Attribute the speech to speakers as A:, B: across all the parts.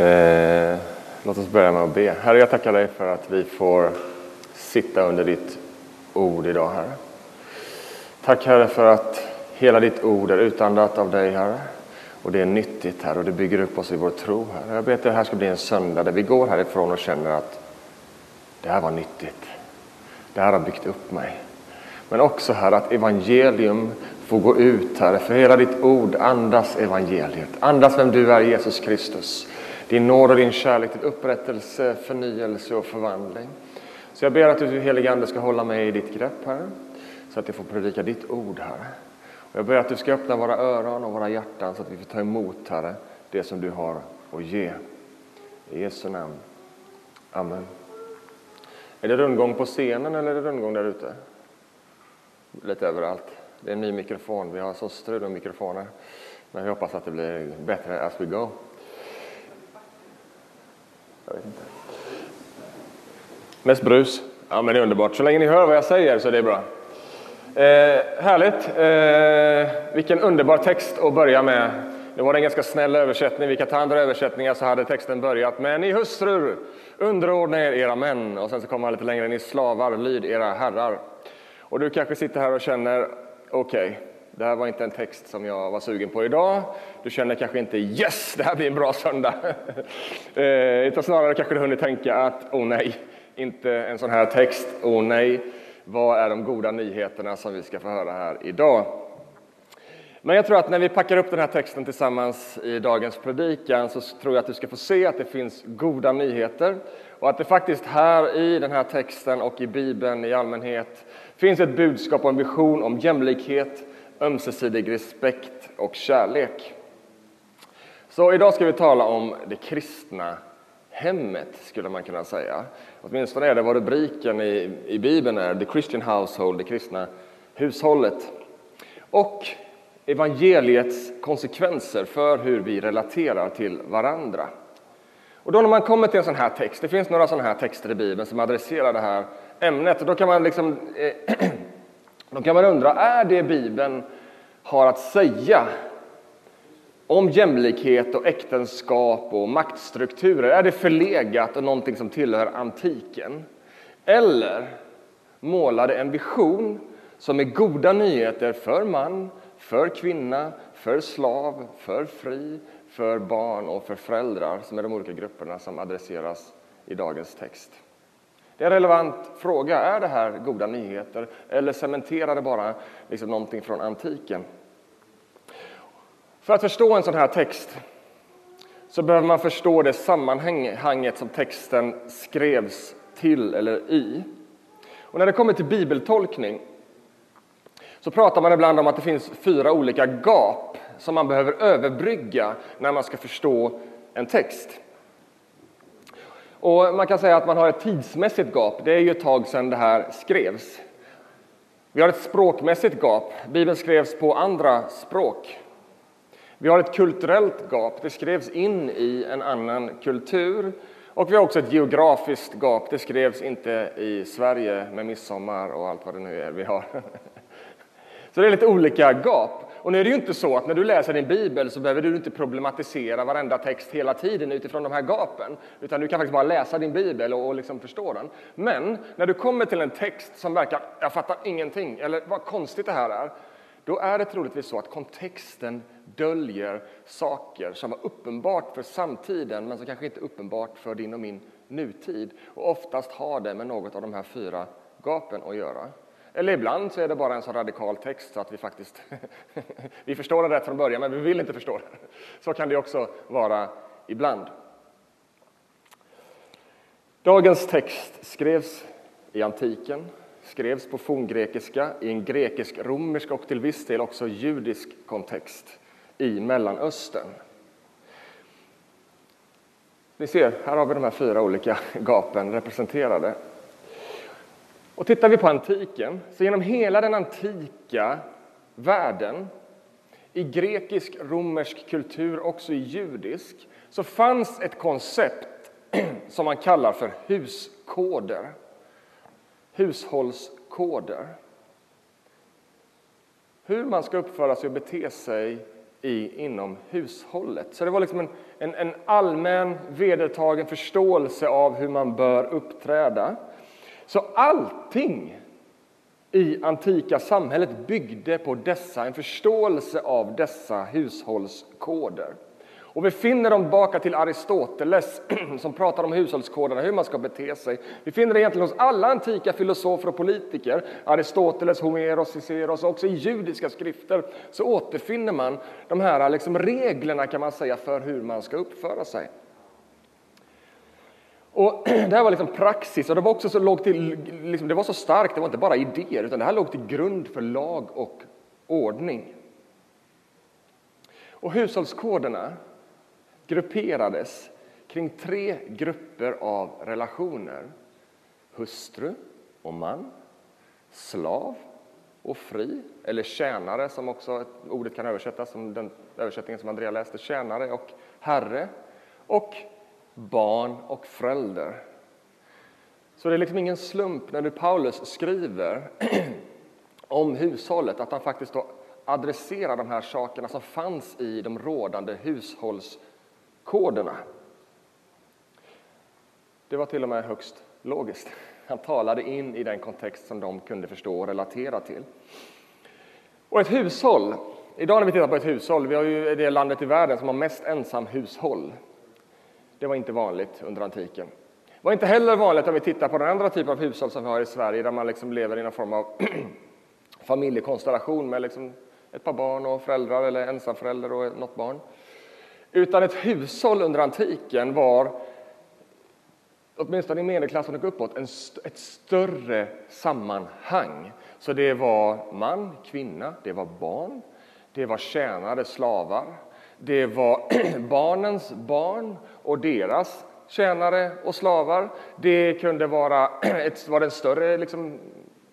A: Eh, låt oss börja med att be. Herre, jag tackar dig för att vi får sitta under ditt ord idag, Herre. Tack, Herre, för att hela ditt ord är utandat av dig, Herre. Och det är nyttigt, Herre, och det bygger upp oss i vår tro, Herre. Jag ber att det här ska bli en söndag där vi går härifrån och känner att det här var nyttigt. Det här har byggt upp mig. Men också, Herre, att evangelium får gå ut, Herre, för hela ditt ord andas evangeliet. Andas vem du är, Jesus Kristus. Din nåd och din kärlek till upprättelse, förnyelse och förvandling. Så jag ber att du, helige Ande, ska hålla mig i ditt grepp, här. så att jag får predika ditt ord, här. Och jag ber att du ska öppna våra öron och våra hjärtan så att vi får ta emot, Herre, det som du har att ge. I Jesu namn. Amen. Är det rundgång på scenen eller är det rundgång där ute? Lite överallt. Det är en ny mikrofon. Vi har så strul med mikrofoner. Men vi hoppas att det blir bättre as we go. Jag vet inte. Mest brus. Ja, men det är underbart. Så länge ni hör vad jag säger så är det bra. Eh, härligt. Eh, vilken underbar text att börja med. Det var en ganska snäll översättning. Vi kan ta andra översättningar så hade texten börjat med Ni hustrur, underordna er era män. Och sen så kommer man lite längre. Ni slavar, lyd era herrar. Och du kanske sitter här och känner, okej, okay, det här var inte en text som jag var sugen på idag. Du känner kanske inte yes, det här blir en bra söndag. eh, utan snarare kanske du hunnit tänka att, oh nej, inte en sån här text, oh nej, vad är de goda nyheterna som vi ska få höra här idag? Men jag tror att när vi packar upp den här texten tillsammans i dagens predikan så tror jag att du ska få se att det finns goda nyheter och att det faktiskt här i den här texten och i Bibeln i allmänhet finns ett budskap och en vision om jämlikhet, ömsesidig respekt och kärlek. Så idag ska vi tala om det kristna hemmet, skulle man kunna säga. Åtminstone är det vad rubriken i, i Bibeln är, The Christian Household, det kristna hushållet. Och evangeliets konsekvenser för hur vi relaterar till varandra. Och då när man kommer till en sån här text, det finns några sådana här texter i Bibeln som adresserar det här ämnet, och då kan man liksom eh, då kan man undra, är det Bibeln har att säga om jämlikhet och äktenskap och maktstrukturer, är det förlegat och någonting som tillhör antiken? Eller målar det en vision som är goda nyheter för man, för kvinna, för slav, för fri, för barn och för föräldrar, som är de olika grupperna som adresseras i dagens text. Det är en relevant fråga. Är det här goda nyheter eller cementerar det bara liksom någonting från antiken? För att förstå en sån här text så behöver man förstå det sammanhanget som texten skrevs till eller i. Och när det kommer till bibeltolkning så pratar man ibland om att det finns fyra olika gap som man behöver överbrygga när man ska förstå en text. Och man kan säga att man har ett tidsmässigt gap. Det är ju ett tag sedan det här skrevs. Vi har ett språkmässigt gap. Bibeln skrevs på andra språk. Vi har ett kulturellt gap. Det skrevs in i en annan kultur. Och vi har också ett geografiskt gap. Det skrevs inte i Sverige med midsommar och allt vad det nu är vi har. Så det är lite olika gap. Och nu är det ju inte så att när du läser din bibel så behöver du inte problematisera varenda text hela tiden utifrån de här gapen. Utan du kan faktiskt bara läsa din bibel och, och liksom förstå den. Men när du kommer till en text som verkar, jag fattar ingenting, eller vad konstigt det här är. Då är det troligtvis så att kontexten döljer saker som var uppenbart för samtiden men som kanske inte är uppenbart för din och min nutid. Och oftast har det med något av de här fyra gapen att göra. Eller ibland så är det bara en så radikal text så att vi faktiskt vi förstår den rätt från början, men vi vill inte förstå den. Så kan det också vara ibland. Dagens text skrevs i antiken, skrevs på forngrekiska, i en grekisk-romersk och till viss del också judisk kontext i Mellanöstern. Ni ser, här har vi de här fyra olika gapen representerade. Och tittar vi på antiken, så genom hela den antika världen, i grekisk, romersk kultur, också i judisk, så fanns ett koncept som man kallar för huskoder. Hushållskoder. Hur man ska uppföra sig och bete sig i, inom hushållet. Så det var liksom en, en, en allmän vedertagen förståelse av hur man bör uppträda. Så allting i antika samhället byggde på dessa, en förståelse av dessa hushållskoder. Och vi finner dem baka till Aristoteles som pratar om hushållskoderna, hur man ska bete sig. Vi finner det egentligen hos alla antika filosofer och politiker. Aristoteles, Homeros, Ciceros och också i judiska skrifter så återfinner man de här liksom reglerna kan man säga för hur man ska uppföra sig. Och det här var liksom praxis och det var också så, låg till, liksom, det var så starkt, det var inte bara idéer utan det här låg till grund för lag och ordning. Och hushållskoderna grupperades kring tre grupper av relationer. Hustru och man, slav och fri, eller tjänare som också ordet kan översättas som den översättningen som Andrea läste, tjänare och herre, och barn och förälder. Så det är liksom ingen slump när du Paulus skriver om hushållet att han faktiskt adresserar de här sakerna som fanns i de rådande hushållskoderna. Det var till och med högst logiskt. Han talade in i den kontext som de kunde förstå och relatera till. Och ett hushåll, idag när vi tittar på ett hushåll, vi har ju det landet i världen som har mest ensamhushåll. Det var inte vanligt under antiken. Det var inte heller vanligt om vi tittar på den andra typen av hushåll som vi har i Sverige, där man liksom lever i någon form av familjekonstellation med liksom ett par barn och föräldrar eller ensamförälder och något barn. Utan ett hushåll under antiken var, åtminstone i medelklassen och uppåt, en, ett större sammanhang. Så det var man, kvinna, det var barn, det var tjänare, slavar, det var barnens barn och deras tjänare och slavar. Det kunde vara ett, var det en större liksom,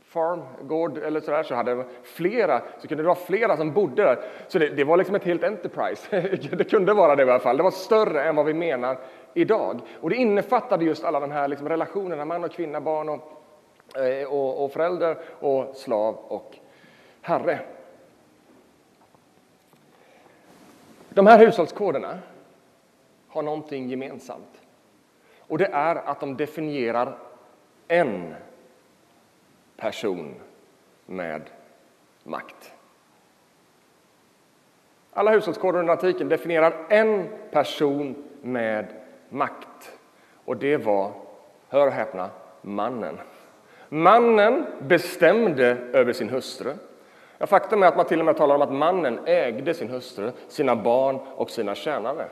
A: farm, gård eller sådär, så hade flera, så kunde det vara flera som bodde där. Så det, det var liksom ett helt Enterprise. det kunde vara det i alla fall. Det var större än vad vi menar idag. Och det innefattade just alla de här liksom relationerna, man och kvinna, barn och, eh, och, och förälder och slav och herre. De här hushållskoderna har någonting gemensamt. Och det är att de definierar en person med makt. Alla hushållskoder under antiken definierar en person med makt. Och det var, hör och häpna, mannen. Mannen bestämde över sin hustru. Ja, faktum är att man till och med talar om att mannen ägde sin hustru, sina barn och sina tjänare.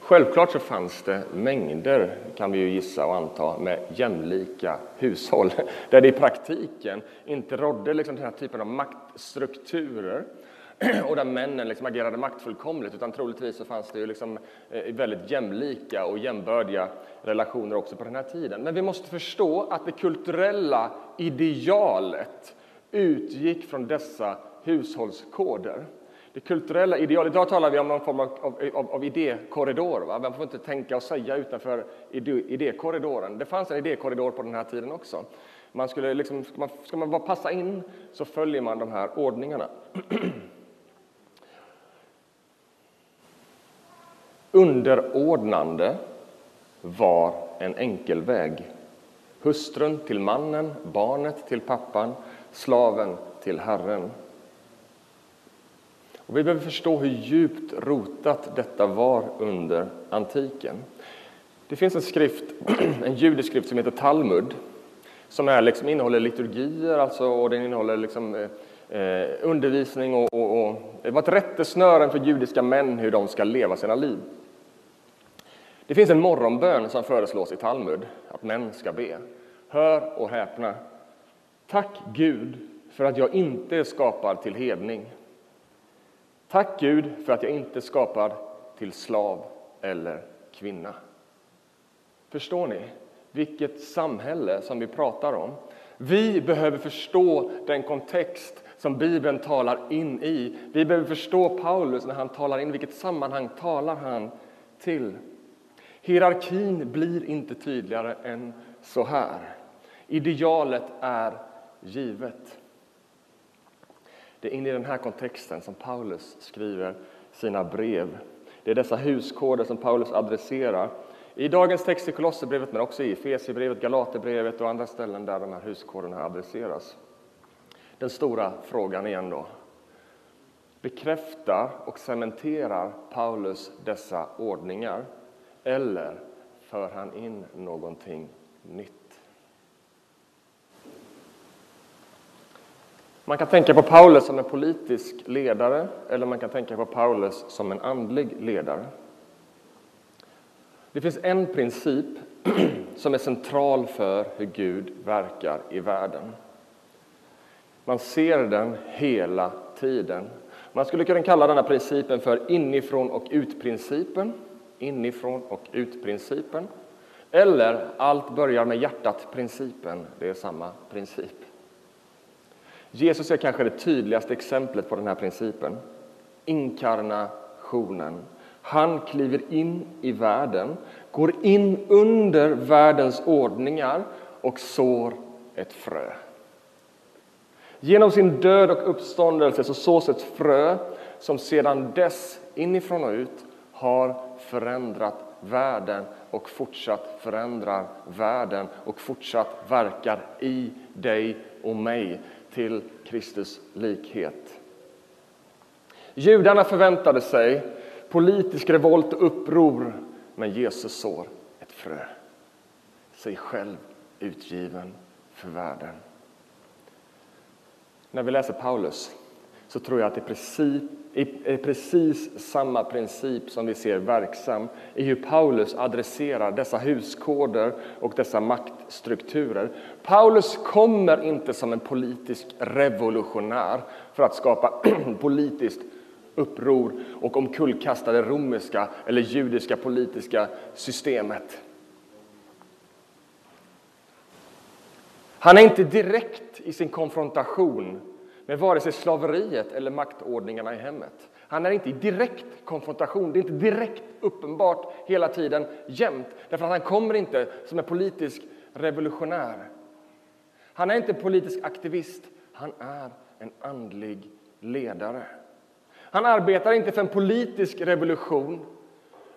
A: Självklart så fanns det mängder, kan vi ju gissa och anta, med jämlika hushåll där det i praktiken inte rådde liksom den här typen av maktstrukturer och där männen liksom agerade maktfullkomligt, utan troligtvis så fanns det ju liksom eh, väldigt jämlika och jämbördiga relationer också på den här tiden. Men vi måste förstå att det kulturella idealet utgick från dessa hushållskoder det kulturella idealet. Idag talar vi om någon form av, av, av idékorridor. Va? Man får inte tänka och säga utanför idékorridoren. Det fanns en idékorridor på den här tiden också. Man skulle liksom, ska, man, ska man bara passa in så följer man de här ordningarna. Underordnande var en enkel väg. Hustrun till mannen, barnet till pappan, slaven till Herren. Och vi behöver förstå hur djupt rotat detta var under antiken. Det finns en skrift, en judisk skrift som heter Talmud som är, liksom, innehåller liturgier alltså, och den innehåller liksom, eh, eh undervisning och, och, och det var ett rättesnören för judiska män hur de ska leva sina liv. Det finns en morgonbön som föreslås i Talmud att män ska be. Hör och häpna. Tack Gud för att jag inte är skapad till hedning Tack Gud för att jag inte är skapad till slav eller kvinna. Förstår ni vilket samhälle som vi pratar om? Vi behöver förstå den kontext som Bibeln talar in i. Vi behöver förstå Paulus när han talar in, vilket sammanhang talar han till? Hierarkin blir inte tydligare än så här. Idealet är givet. Det är in i den här kontexten som Paulus skriver sina brev. Det är dessa huskoder som Paulus adresserar i dagens text i Kolosserbrevet, men också i Efesierbrevet, Galaterbrevet och andra ställen där de här huskoderna adresseras. Den stora frågan igen då. Bekräftar och cementerar Paulus dessa ordningar eller för han in någonting nytt? Man kan tänka på Paulus som en politisk ledare eller man kan tänka på Paulus som en andlig ledare. Det finns en princip som är central för hur Gud verkar i världen. Man ser den hela tiden. Man skulle kunna kalla denna principen för inifrån och ut-principen. Inifrån och ut-principen. Eller allt börjar med hjärtat-principen. Det är samma princip. Jesus är kanske det tydligaste exemplet på den här principen. Inkarnationen. Han kliver in i världen, går in under världens ordningar och sår ett frö. Genom sin död och uppståndelse så sås ett frö som sedan dess inifrån och ut har förändrat världen och fortsatt förändrar världen och fortsatt verkar i dig och mig till Kristus likhet. Judarna förväntade sig politisk revolt och uppror, men Jesus sår ett frö. Sig själv utgiven för världen. När vi läser Paulus så tror jag att det är precis, är precis samma princip som vi ser verksam i hur Paulus adresserar dessa huskoder och dessa maktstrukturer. Paulus kommer inte som en politisk revolutionär för att skapa politiskt uppror och omkullkasta det romerska eller judiska politiska systemet. Han är inte direkt i sin konfrontation med vare sig slaveriet eller maktordningarna i hemmet. Han är inte i direkt konfrontation, det är inte direkt uppenbart hela tiden jämt. Därför att han kommer inte som en politisk revolutionär. Han är inte politisk aktivist, han är en andlig ledare. Han arbetar inte för en politisk revolution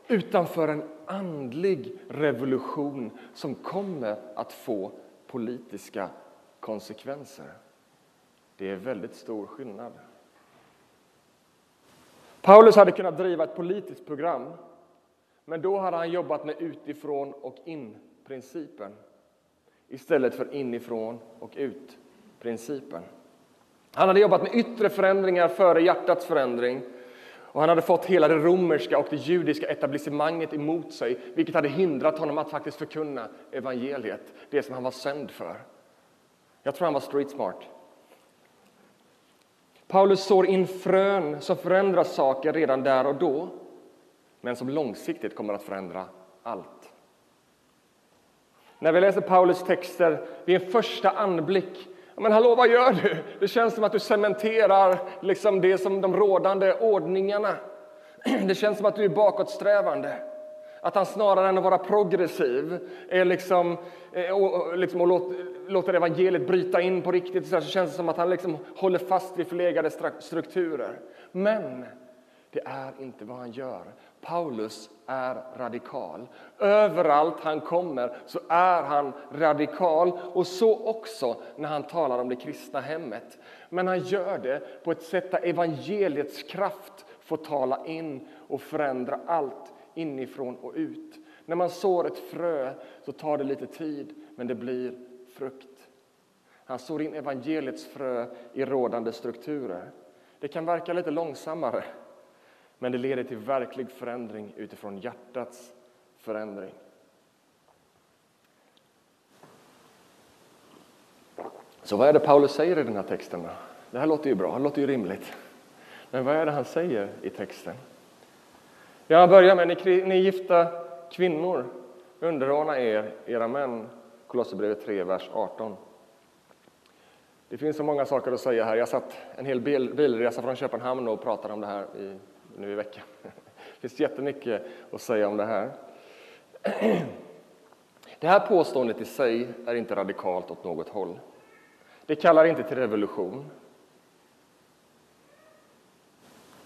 A: utan för en andlig revolution som kommer att få politiska konsekvenser. Det är väldigt stor skillnad. Paulus hade kunnat driva ett politiskt program men då hade han jobbat med utifrån och in-principen istället för inifrån och ut-principen. Han hade jobbat med yttre förändringar före hjärtats förändring. Och han hade fått hela det romerska och det judiska etablissemanget emot sig vilket hade hindrat honom att faktiskt förkunna evangeliet, det som han var sänd för. Jag tror han var street smart. Paulus sår in frön som förändrar saker redan där och då men som långsiktigt kommer att förändra allt. När vi läser Paulus texter vid en första anblick men hallå, vad gör du? Det känns som att du cementerar liksom det som de rådande ordningarna. Det känns som att du är bakåtsträvande. Att han snarare än att vara progressiv är liksom, eh, och, liksom, och låt, låter evangeliet bryta in på riktigt så, känns det som att han liksom håller fast vid förlegade strukturer. Men det är inte vad han gör. Paulus är radikal. Överallt han kommer så är han radikal och så också när han talar om det kristna hemmet. Men han gör det på ett sätt där evangeliets kraft får tala in och förändra allt inifrån och ut. När man sår ett frö så tar det lite tid, men det blir frukt. Han sår in evangeliets frö i rådande strukturer. Det kan verka lite långsammare, men det leder till verklig förändring utifrån hjärtats förändring. Så vad är det Paulus säger i den här texten? Då? Det här låter ju bra, det låter ju rimligt. Men vad är det han säger i texten? Jag börjar med ni, ni gifta kvinnor, underordna er era män. Kolosserbrevet 3, vers 18. Det finns så många saker att säga här. Jag satt en hel bil, bilresa från Köpenhamn och pratade om det här i nu i veckan. Det finns jättemycket att säga om det här. Det här påståendet i sig är inte radikalt åt något håll. Det kallar inte till revolution.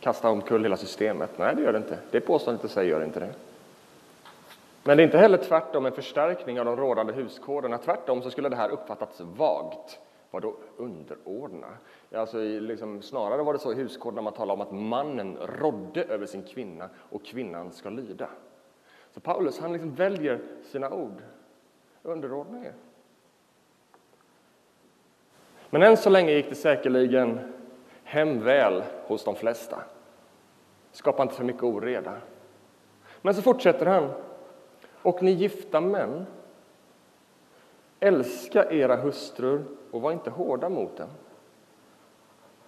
A: Kasta omkull hela systemet. Nej, det gör det inte. Det påståendet i sig gör inte det. Men det är inte heller tvärtom en förstärkning av de rådande huskoderna. Tvärtom så skulle det här uppfattats vagt. Vadå underordna? Alltså, liksom, snarare var det så i huskoderna man talade om att mannen rådde över sin kvinna och kvinnan ska lyda. Så Paulus han liksom väljer sina ord. Underordna er. Men än så länge gick det säkerligen hem väl hos de flesta. Skapa inte för mycket oreda. Men så fortsätter han. Och ni gifta män, älska era hustrur och var inte hårda mot dem.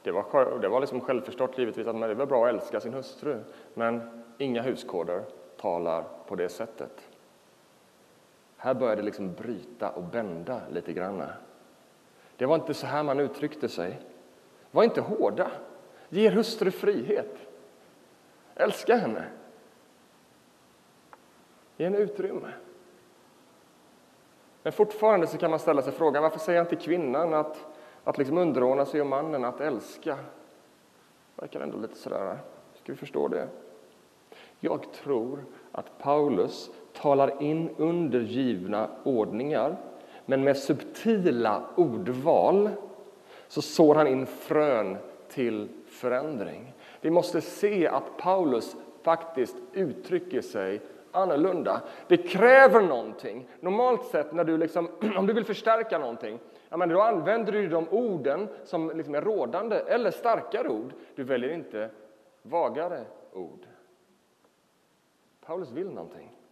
A: Det var, det var liksom självförstått givetvis att det var bra att älska sin hustru, men inga huskoder talar på det sättet. Här började det liksom bryta och bända lite grann. Det var inte så här man uttryckte sig. Var inte hårda. Ge er hustru frihet. Älska henne. Ge henne utrymme. Men fortfarande så kan man ställa sig frågan varför säger inte kvinnan att, att liksom underordna sig och mannen att älska? Det verkar ändå lite sådär. Ska vi förstå det? Jag tror att Paulus talar in undergivna ordningar men med subtila ordval så sår han in frön till förändring. Vi måste se att Paulus faktiskt uttrycker sig annorlunda. Det kräver någonting. Normalt sett när du liksom, om du vill förstärka någonting, ja, men då använder du de orden som liksom är rådande eller starkare ord. Du väljer inte vagare ord. Paulus vill någonting.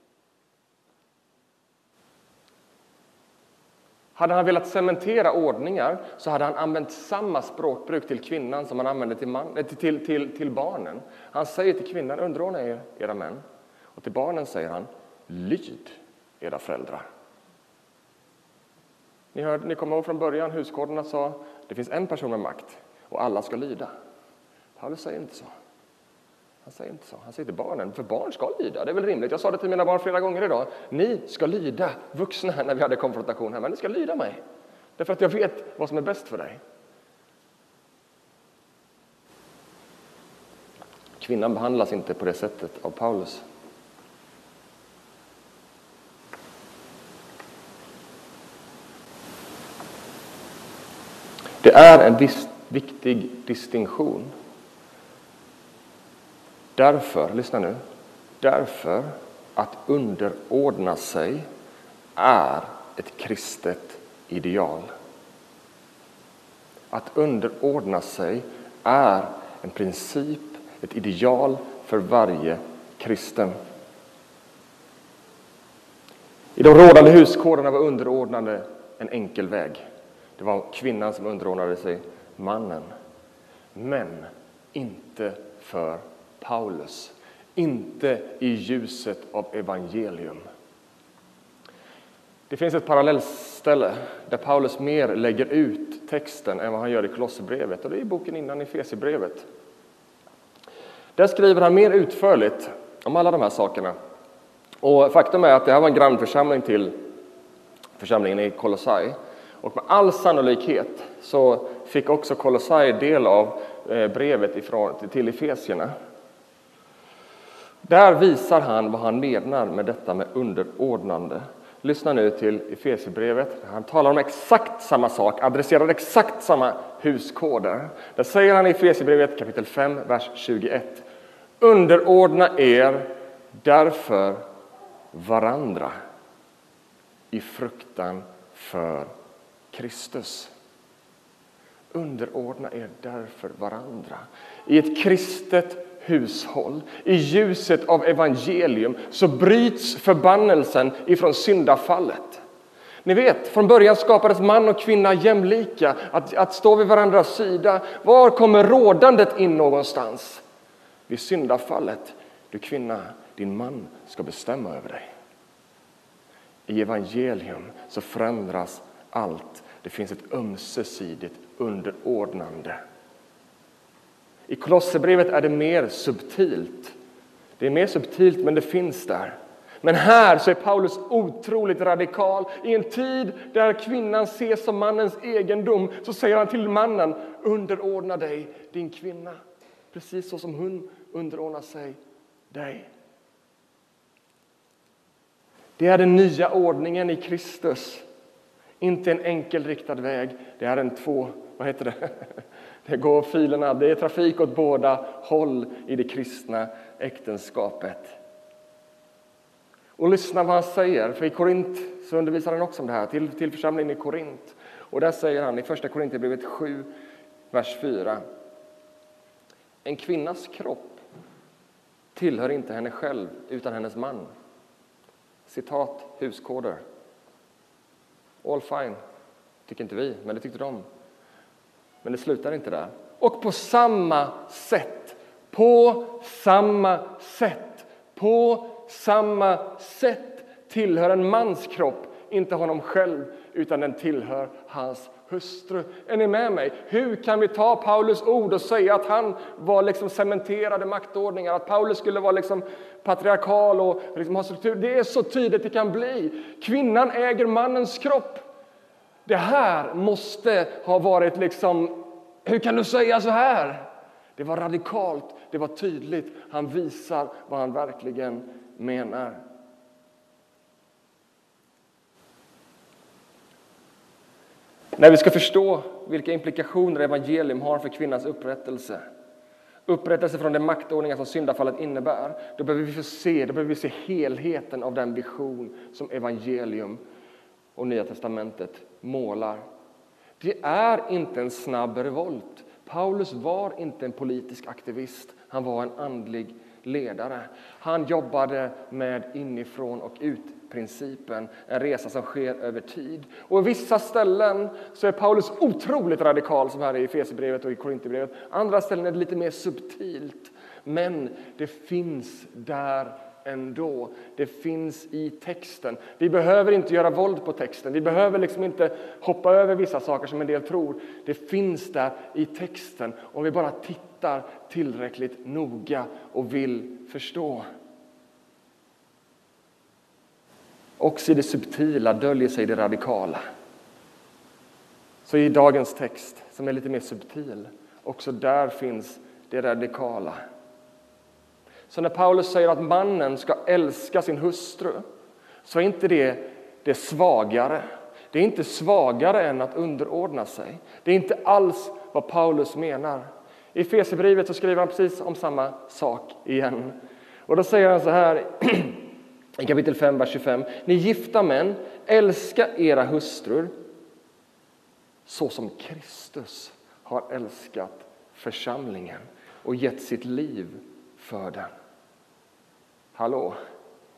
A: Hade han velat cementera ordningar så hade han använt samma språkbruk till kvinnan som han använde till, man, eh, till, till, till barnen. Han säger till kvinnan, underordna er era män. Och till barnen säger han, lyd era föräldrar. Ni, hörde, ni kommer ihåg från början, huskoderna sa, det finns en person med makt och alla ska lyda. Paulus säger inte så. Han säger inte så. Han säger till barnen, för barn ska lyda. Det är väl rimligt. Jag sa det till mina barn flera gånger idag. Ni ska lyda vuxna när vi hade konfrontation här, men ni ska lyda mig. Därför att jag vet vad som är bäst för dig. Kvinnan behandlas inte på det sättet av Paulus. Det är en viss viktig distinktion Därför, lyssna nu, därför att underordna sig är ett kristet ideal. Att underordna sig är en princip, ett ideal för varje kristen. I de rådande huskoderna var underordnande en enkel väg. Det var kvinnan som underordnade sig mannen. Men inte för Paulus, inte i ljuset av evangelium. Det finns ett parallellställe där Paulus mer lägger ut texten än vad han gör i Kolosserbrevet, och det är i boken innan Efesierbrevet. Där skriver han mer utförligt om alla de här sakerna. Och faktum är att det här var en grannförsamling till församlingen i Kolossai. Och med all sannolikhet så fick också Kolossai del av eh, brevet ifrån, till Efesierna. Där visar han vad han menar med detta med underordnande. Lyssna nu till Efesierbrevet. Han talar om exakt samma sak, adresserar exakt samma huskoder. Där säger han i Efesierbrevet kapitel 5, vers 21. Underordna er därför varandra i fruktan för Kristus. Underordna er därför varandra. I ett kristet hushåll. I ljuset av evangelium så bryts förbannelsen ifrån syndafallet. Ni vet, från början skapades man och kvinna jämlika, att, att stå vid varandras sida. Var kommer rådandet in någonstans? Vid syndafallet. Du kvinna, din man ska bestämma över dig. I evangelium så förändras allt. Det finns ett ömsesidigt underordnande. I Kolosserbrevet är det mer subtilt. Det är mer subtilt, men det finns där. Men här så är Paulus otroligt radikal. I en tid där kvinnan ses som mannens egendom så säger han till mannen underordna dig din kvinna. precis så som hon underordnar sig dig. Det är den nya ordningen i Kristus. Inte en enkelriktad väg, det är en två, vad heter det? Det går filerna, det är trafik åt båda håll i det kristna äktenskapet. Och lyssna vad han säger, för i Korint så undervisar han också om det här, till, till församlingen i Korint. Och där säger han i första Korinthierbrevet 7, vers 4. En kvinnas kropp tillhör inte henne själv, utan hennes man. Citat huskoder. All fine, tycker inte vi, men det tyckte de. Men det slutar inte där. Och på samma sätt, på samma sätt, på samma sätt tillhör en mans kropp inte honom själv, utan den tillhör hans hustru. Är ni med mig? Hur kan vi ta Paulus ord och säga att han var liksom cementerade maktordningar, att Paulus skulle vara liksom patriarkal och liksom ha struktur? Det är så tydligt det kan bli. Kvinnan äger mannens kropp. Det här måste ha varit liksom, hur kan du säga så här? Det var radikalt, det var tydligt. Han visar vad han verkligen menar. När vi ska förstå vilka implikationer evangelium har för kvinnans upprättelse upprättelse från den maktordningar som syndafallet innebär, då behöver vi få se, då behöver vi se helheten av den vision som evangelium och Nya testamentet målar. Det är inte en snabb revolt. Paulus var inte en politisk aktivist, han var en andlig ledare. Han jobbade med inifrån och ut-principen, en resa som sker över tid. Och i vissa ställen så är Paulus otroligt radikal, som här i Efesierbrevet och i Korinthierbrevet. Andra ställen är det lite mer subtilt. Men det finns där ändå. Det finns i texten. Vi behöver inte göra våld på texten. Vi behöver liksom inte hoppa över vissa saker som en del tror. Det finns där i texten om vi bara tittar tillräckligt noga och vill förstå. Också i det subtila döljer sig det radikala. Så i dagens text, som är lite mer subtil, också där finns det radikala. Så när Paulus säger att mannen ska älska sin hustru så är inte det det svagare. Det är inte svagare än att underordna sig. Det är inte alls vad Paulus menar. I Fesebrevet så skriver han precis om samma sak igen. Och då säger han så här i kapitel 5, vers 25. Ni gifta män, älska era hustrur så som Kristus har älskat församlingen och gett sitt liv för den. Hallå?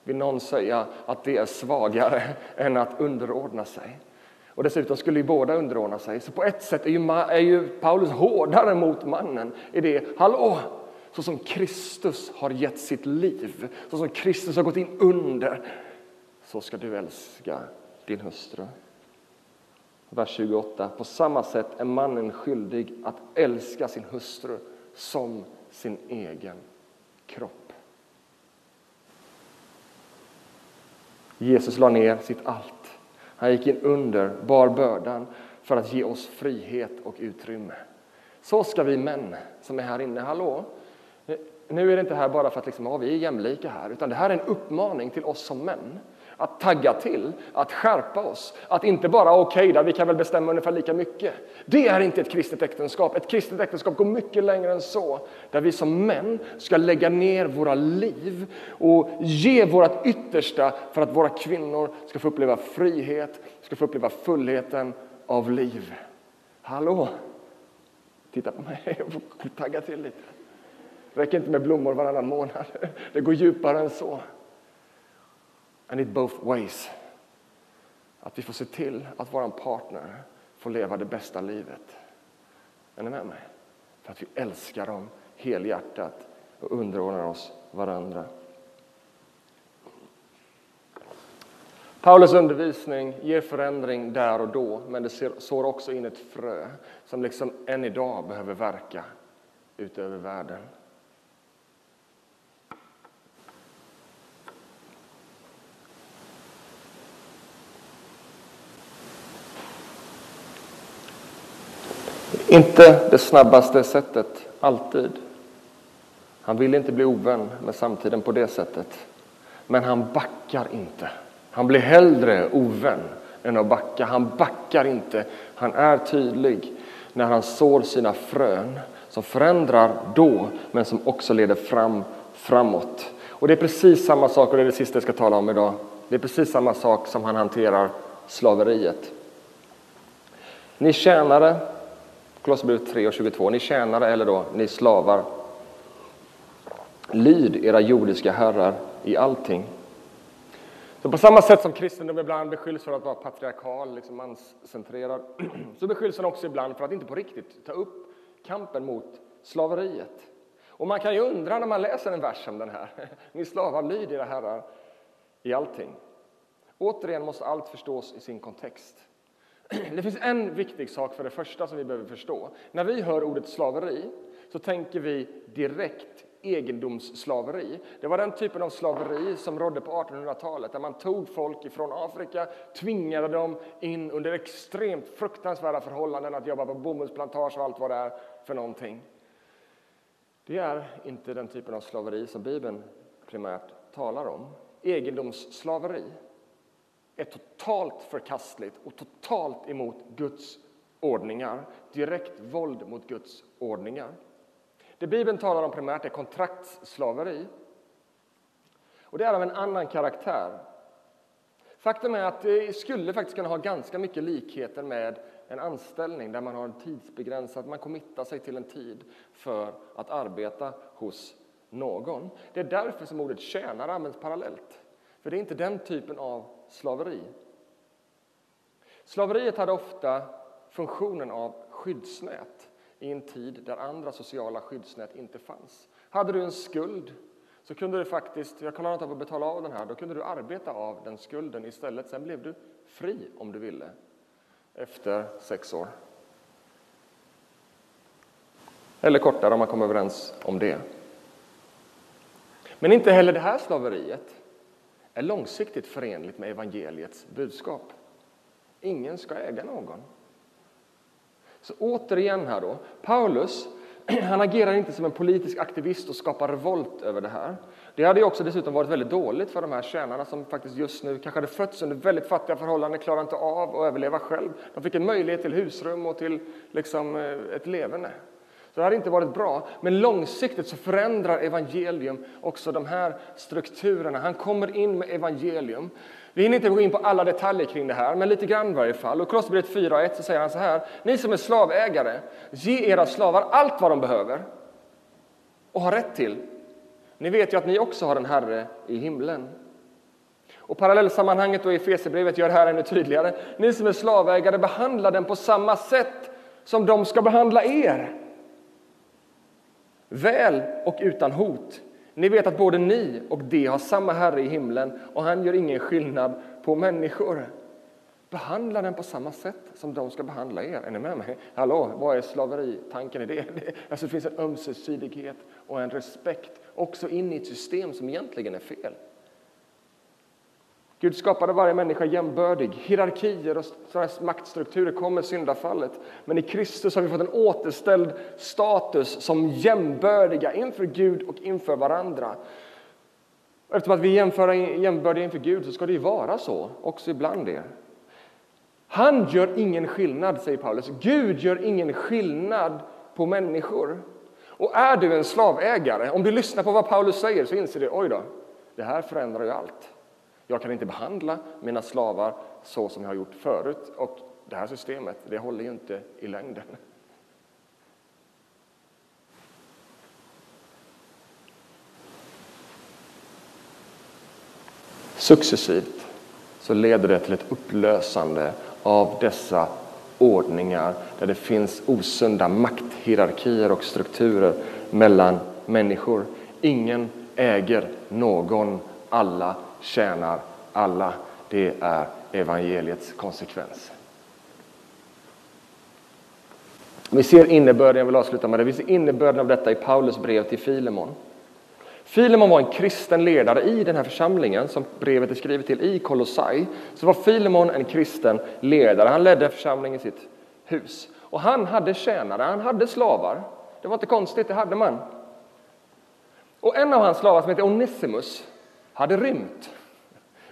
A: Vill någon säga att det är svagare än att underordna sig? Och dessutom skulle ju båda underordna sig. Så på ett sätt är ju, är ju Paulus hårdare mot mannen i det, hallå, så som Kristus har gett sitt liv, så som Kristus har gått in under, så ska du älska din hustru. Vers 28. På samma sätt är mannen skyldig att älska sin hustru som sin egen kropp. Jesus la ner sitt allt. Han gick in under, bar bördan för att ge oss frihet och utrymme. Så ska vi män som är här inne, hallå? Nu är det inte här bara för att liksom, ja, vi är jämlika här, utan det här är en uppmaning till oss som män att tagga till, att skärpa oss, att inte bara okej, okay, vi kan väl bestämma ungefär lika mycket. Det är inte ett kristet äktenskap. Ett kristet äktenskap går mycket längre än så. Där vi som män ska lägga ner våra liv och ge vårt yttersta för att våra kvinnor ska få uppleva frihet, ska få uppleva fullheten av liv. Hallå! Titta på mig, jag får tagga till lite. Det räcker inte med blommor varannan månad. Det går djupare än så. And it both ways. Att vi får se till att vår partner får leva det bästa livet. Är ni med mig? För att vi älskar dem helhjärtat och underordnar oss varandra. Paulus undervisning ger förändring där och då, men det sår också in ett frö som liksom än idag behöver verka utöver världen. Inte det snabbaste sättet, alltid. Han vill inte bli ovän med samtiden på det sättet. Men han backar inte. Han blir hellre ovän än att backa. Han backar inte. Han är tydlig när han sår sina frön som förändrar då, men som också leder fram framåt. Och det är precis samma sak, och det är det sista jag ska tala om idag. Det är precis samma sak som han hanterar slaveriet. Ni tjänare, Kolosserbrevet 3 och 22, ni tjänare eller då ni slavar. Lyd era jordiska herrar i allting. Så på samma sätt som kristendom ibland beskylls för att vara patriarkal, liksom manscentrerad, så beskylls den också ibland för att inte på riktigt ta upp kampen mot slaveriet. Och man kan ju undra när man läser en vers som den här. Ni slavar, lyd era herrar i allting. Återigen måste allt förstås i sin kontext. Det finns en viktig sak för det första som vi behöver förstå. När vi hör ordet slaveri så tänker vi direkt egendomsslaveri. Det var den typen av slaveri som rådde på 1800-talet där man tog folk ifrån Afrika, tvingade dem in under extremt fruktansvärda förhållanden att jobba på bomullsplantage och allt vad det är för någonting. Det är inte den typen av slaveri som Bibeln primärt talar om. Egendomsslaveri är totalt förkastligt och totalt emot Guds ordningar. Direkt våld mot Guds ordningar. Det Bibeln talar om primärt är kontraktsslaveri. Och det är av en annan karaktär. Faktum är att det skulle faktiskt kunna ha ganska mycket likheter med en anställning där man har en tidsbegränsad, man committar sig till en tid för att arbeta hos någon. Det är därför som ordet tjänare används parallellt. För det är inte den typen av slaveri. Slaveriet hade ofta funktionen av skyddsnät i en tid där andra sociala skyddsnät inte fanns. Hade du en skuld så kunde du faktiskt, jag klarar inte av att betala av den här, då kunde du arbeta av den skulden istället. Sen blev du fri om du ville efter sex år. Eller kortare om man kommer överens om det. Men inte heller det här slaveriet är långsiktigt förenligt med evangeliets budskap. Ingen ska äga någon. Så återigen här då, Paulus han agerar inte som en politisk aktivist och skapar revolt över det här. Det hade ju också dessutom varit väldigt dåligt för de här tjänarna som faktiskt just nu kanske hade fötts under väldigt fattiga förhållanden, klarar inte av att överleva själv. De fick en möjlighet till husrum och till liksom eh, ett leverne. Så det hade inte varit bra. Men långsiktigt så förändrar evangelium också de här strukturerna. Han kommer in med evangelium. Vi hinner inte gå in på alla detaljer kring det här, men lite grann i varje fall. Och Kolosserbrevet 4 och 1 så säger han så här. Ni som är slavägare, ge era slavar allt vad de behöver och har rätt till. Ni vet ju att ni också har en Herre i himlen. Och parallellsammanhanget i Efesierbrevet gör det här ännu tydligare. Ni som är slavägare, behandla den på samma sätt som de ska behandla er väl och utan hot. Ni vet att både ni och de har samma Herre i himlen och han gör ingen skillnad på människor. Behandla den på samma sätt som de ska behandla er. Är ni med mig? Hallå, vad är slaveritanken i det? Alltså, det finns en ömsesidighet och en respekt också in i ett system som egentligen är fel. Gud skapade varje människa jämbördig. Hierarkier och maktstrukturer kom med syndafallet. Men i Kristus har vi fått en återställd status som jämbördiga inför Gud och inför varandra. Eftersom att vi är jämbördiga inför Gud så ska det ju vara så, också ibland er. Han gör ingen skillnad, säger Paulus. Gud gör ingen skillnad på människor. Och är du en slavägare, om du lyssnar på vad Paulus säger så inser du, oj då, det här förändrar ju allt. Jag kan inte behandla mina slavar så som jag har gjort förut. Och det här systemet, det håller ju inte i längden. Successivt så leder det till ett upplösande av dessa ordningar där det finns osunda makthierarkier och strukturer mellan människor. Ingen äger någon, alla tjänar alla. Det är evangeliets konsekvens. Vi ser innebörden, jag vill avsluta med det, vi ser innebörden av detta i Paulus brev till Filemon. Filemon var en kristen ledare i den här församlingen som brevet är skrivet till i Kolossai. Så var Filemon en kristen ledare. Han ledde församlingen i sitt hus. Och han hade tjänare, han hade slavar. Det var inte konstigt, det hade man. Och en av hans slavar som heter Onesimus hade rymt.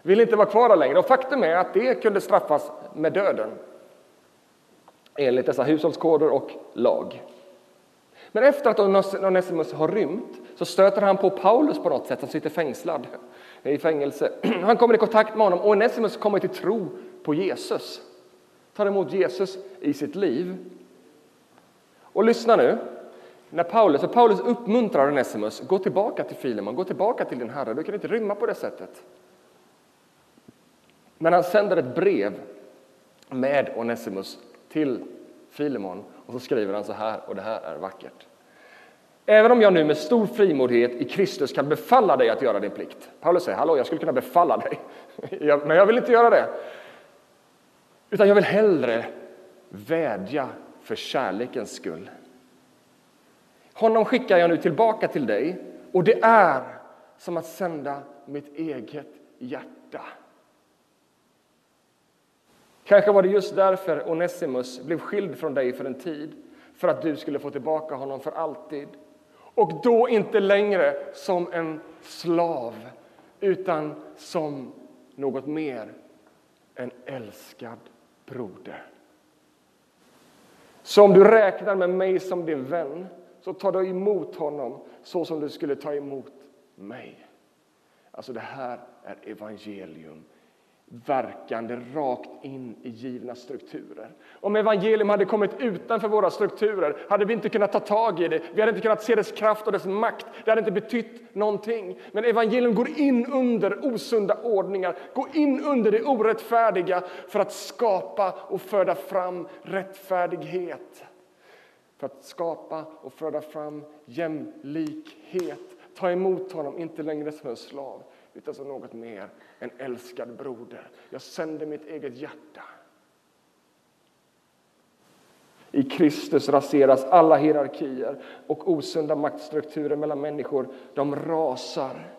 A: Ville inte vara kvar där längre. Och faktum är att det kunde straffas med döden. Enligt dessa hushållskoder och lag. Men efter att Onesimus har rymt så stöter han på Paulus på något sätt som sitter fängslad i fängelse. Han kommer i kontakt med honom och Onesimus kommer till tro på Jesus. Tar emot Jesus i sitt liv. Och lyssna nu. När Paulus, och Paulus uppmuntrar Onesimus, gå tillbaka till Filemon, gå tillbaka till din herre, du kan inte rymma på det sättet. Men han sänder ett brev med Onesimus till Filemon och så skriver han så här, och det här är vackert. Även om jag nu med stor frimodighet i Kristus kan befalla dig att göra din plikt. Paulus säger, hallå, jag skulle kunna befalla dig, men jag vill inte göra det. Utan jag vill hellre vädja för kärlekens skull. Honom skickar jag nu tillbaka till dig och det är som att sända mitt eget hjärta. Kanske var det just därför Onesimus blev skild från dig för en tid, för att du skulle få tillbaka honom för alltid. Och då inte längre som en slav, utan som något mer, en älskad broder. Så om du räknar med mig som din vän, så tar du emot honom så som du skulle ta emot mig. Alltså det här är evangelium verkande rakt in i givna strukturer. Om evangelium hade kommit utanför våra strukturer hade vi inte kunnat ta tag i det. Vi hade inte kunnat se dess kraft och dess makt. Det hade inte betytt någonting. Men evangelium går in under osunda ordningar, går in under det orättfärdiga för att skapa och föda fram rättfärdighet. För att skapa och föda fram jämlikhet. Ta emot honom, inte längre som en slav utan som något mer, en älskad broder. Jag sänder mitt eget hjärta. I Kristus raseras alla hierarkier och osunda maktstrukturer mellan människor. De rasar.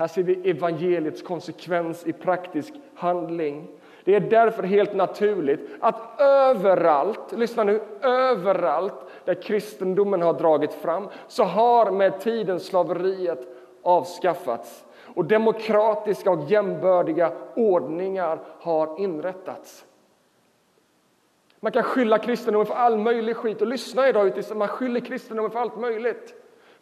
A: Här ser vi evangeliets konsekvens i praktisk handling. Det är därför helt naturligt att överallt, lyssna nu, överallt där kristendomen har dragit fram så har med tiden slaveriet avskaffats och demokratiska och jämbördiga ordningar har inrättats. Man kan skylla kristendomen för all möjlig skit och lyssna idag, man skyller kristendomen för allt möjligt.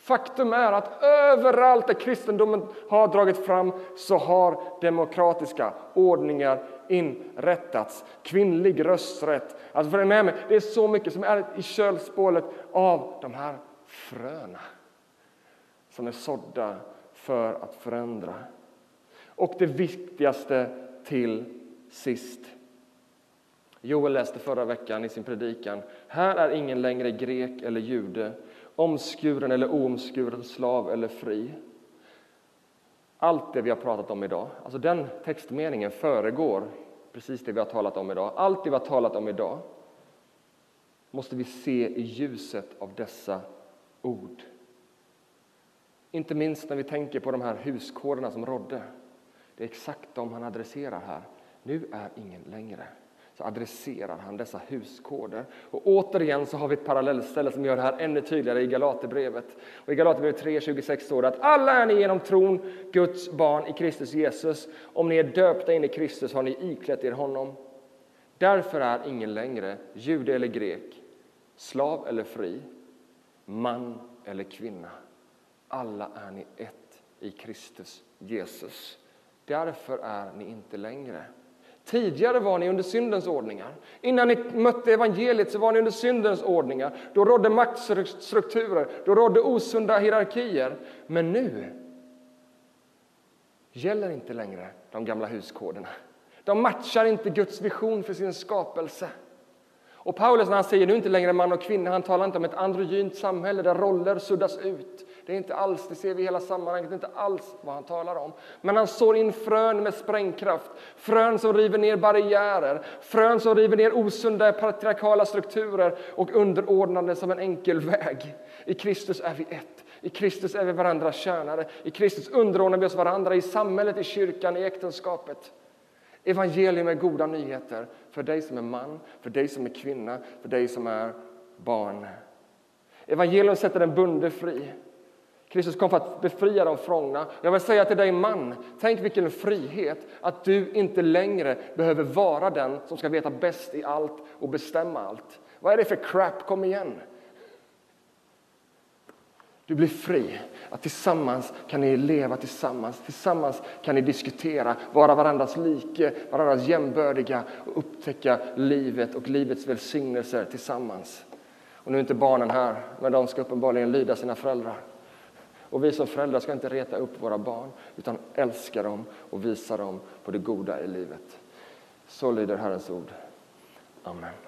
A: Faktum är att överallt där kristendomen har dragit fram så har demokratiska ordningar inrättats. Kvinnlig rösträtt. Alltså för med mig, det är så mycket som är i kölspålet av de här fröna som är sådda för att förändra. Och det viktigaste till sist. Joel läste förra veckan i sin predikan. Här är ingen längre grek eller jude, omskuren eller oomskuren, slav eller fri. Allt det vi har pratat om idag, alltså den textmeningen föregår precis det vi har talat om idag. Allt det vi har talat om idag måste vi se i ljuset av dessa ord. Inte minst när vi tänker på de här huskoderna som rådde. Det är exakt de han adresserar här. Nu är ingen längre. Så adresserar han dessa huskoder. Och återigen så har vi ett parallellställe som gör det här ännu tydligare i Galaterbrevet. Och I Galaterbrevet 3.26 står det att alla är ni genom tron Guds barn i Kristus Jesus. Om ni är döpta in i Kristus har ni iklätt er honom. Därför är ingen längre jude eller grek, slav eller fri, man eller kvinna alla är ni ett i Kristus Jesus. Därför är ni inte längre. Tidigare var ni under syndens ordningar. Innan ni mötte evangeliet så var ni under syndens ordningar. Då rådde maktstrukturer, då rådde osunda hierarkier. Men nu gäller inte längre de gamla huskoderna. De matchar inte Guds vision för sin skapelse. Och Paulus när han säger nu inte längre man och kvinna, han talar inte om ett androgynt samhälle där roller suddas ut. Det är inte alls, det ser vi i hela sammanhanget, det är inte alls vad han talar om. Men han sår in frön med sprängkraft, frön som river ner barriärer, frön som river ner osunda patriarkala strukturer och underordnande som en enkel väg. I Kristus är vi ett. I Kristus är vi varandras tjänare. I Kristus underordnar vi oss varandra i samhället, i kyrkan, i äktenskapet. Evangelium är goda nyheter för dig som är man, för dig som är kvinna, för dig som är barn. Evangelium sätter den bunde fri. Kristus kom för att befria de fångna. Jag vill säga till dig man, tänk vilken frihet att du inte längre behöver vara den som ska veta bäst i allt och bestämma allt. Vad är det för crap? Kom igen! Du blir fri. Att tillsammans kan ni leva tillsammans. Tillsammans kan ni diskutera, vara varandras like, varandras jämbördiga och upptäcka livet och livets välsignelser tillsammans. Och nu är inte barnen här, men de ska uppenbarligen lyda sina föräldrar. Och vi som föräldrar ska inte reta upp våra barn, utan älska dem och visa dem på det goda i livet. Så lyder Herrens ord. Amen.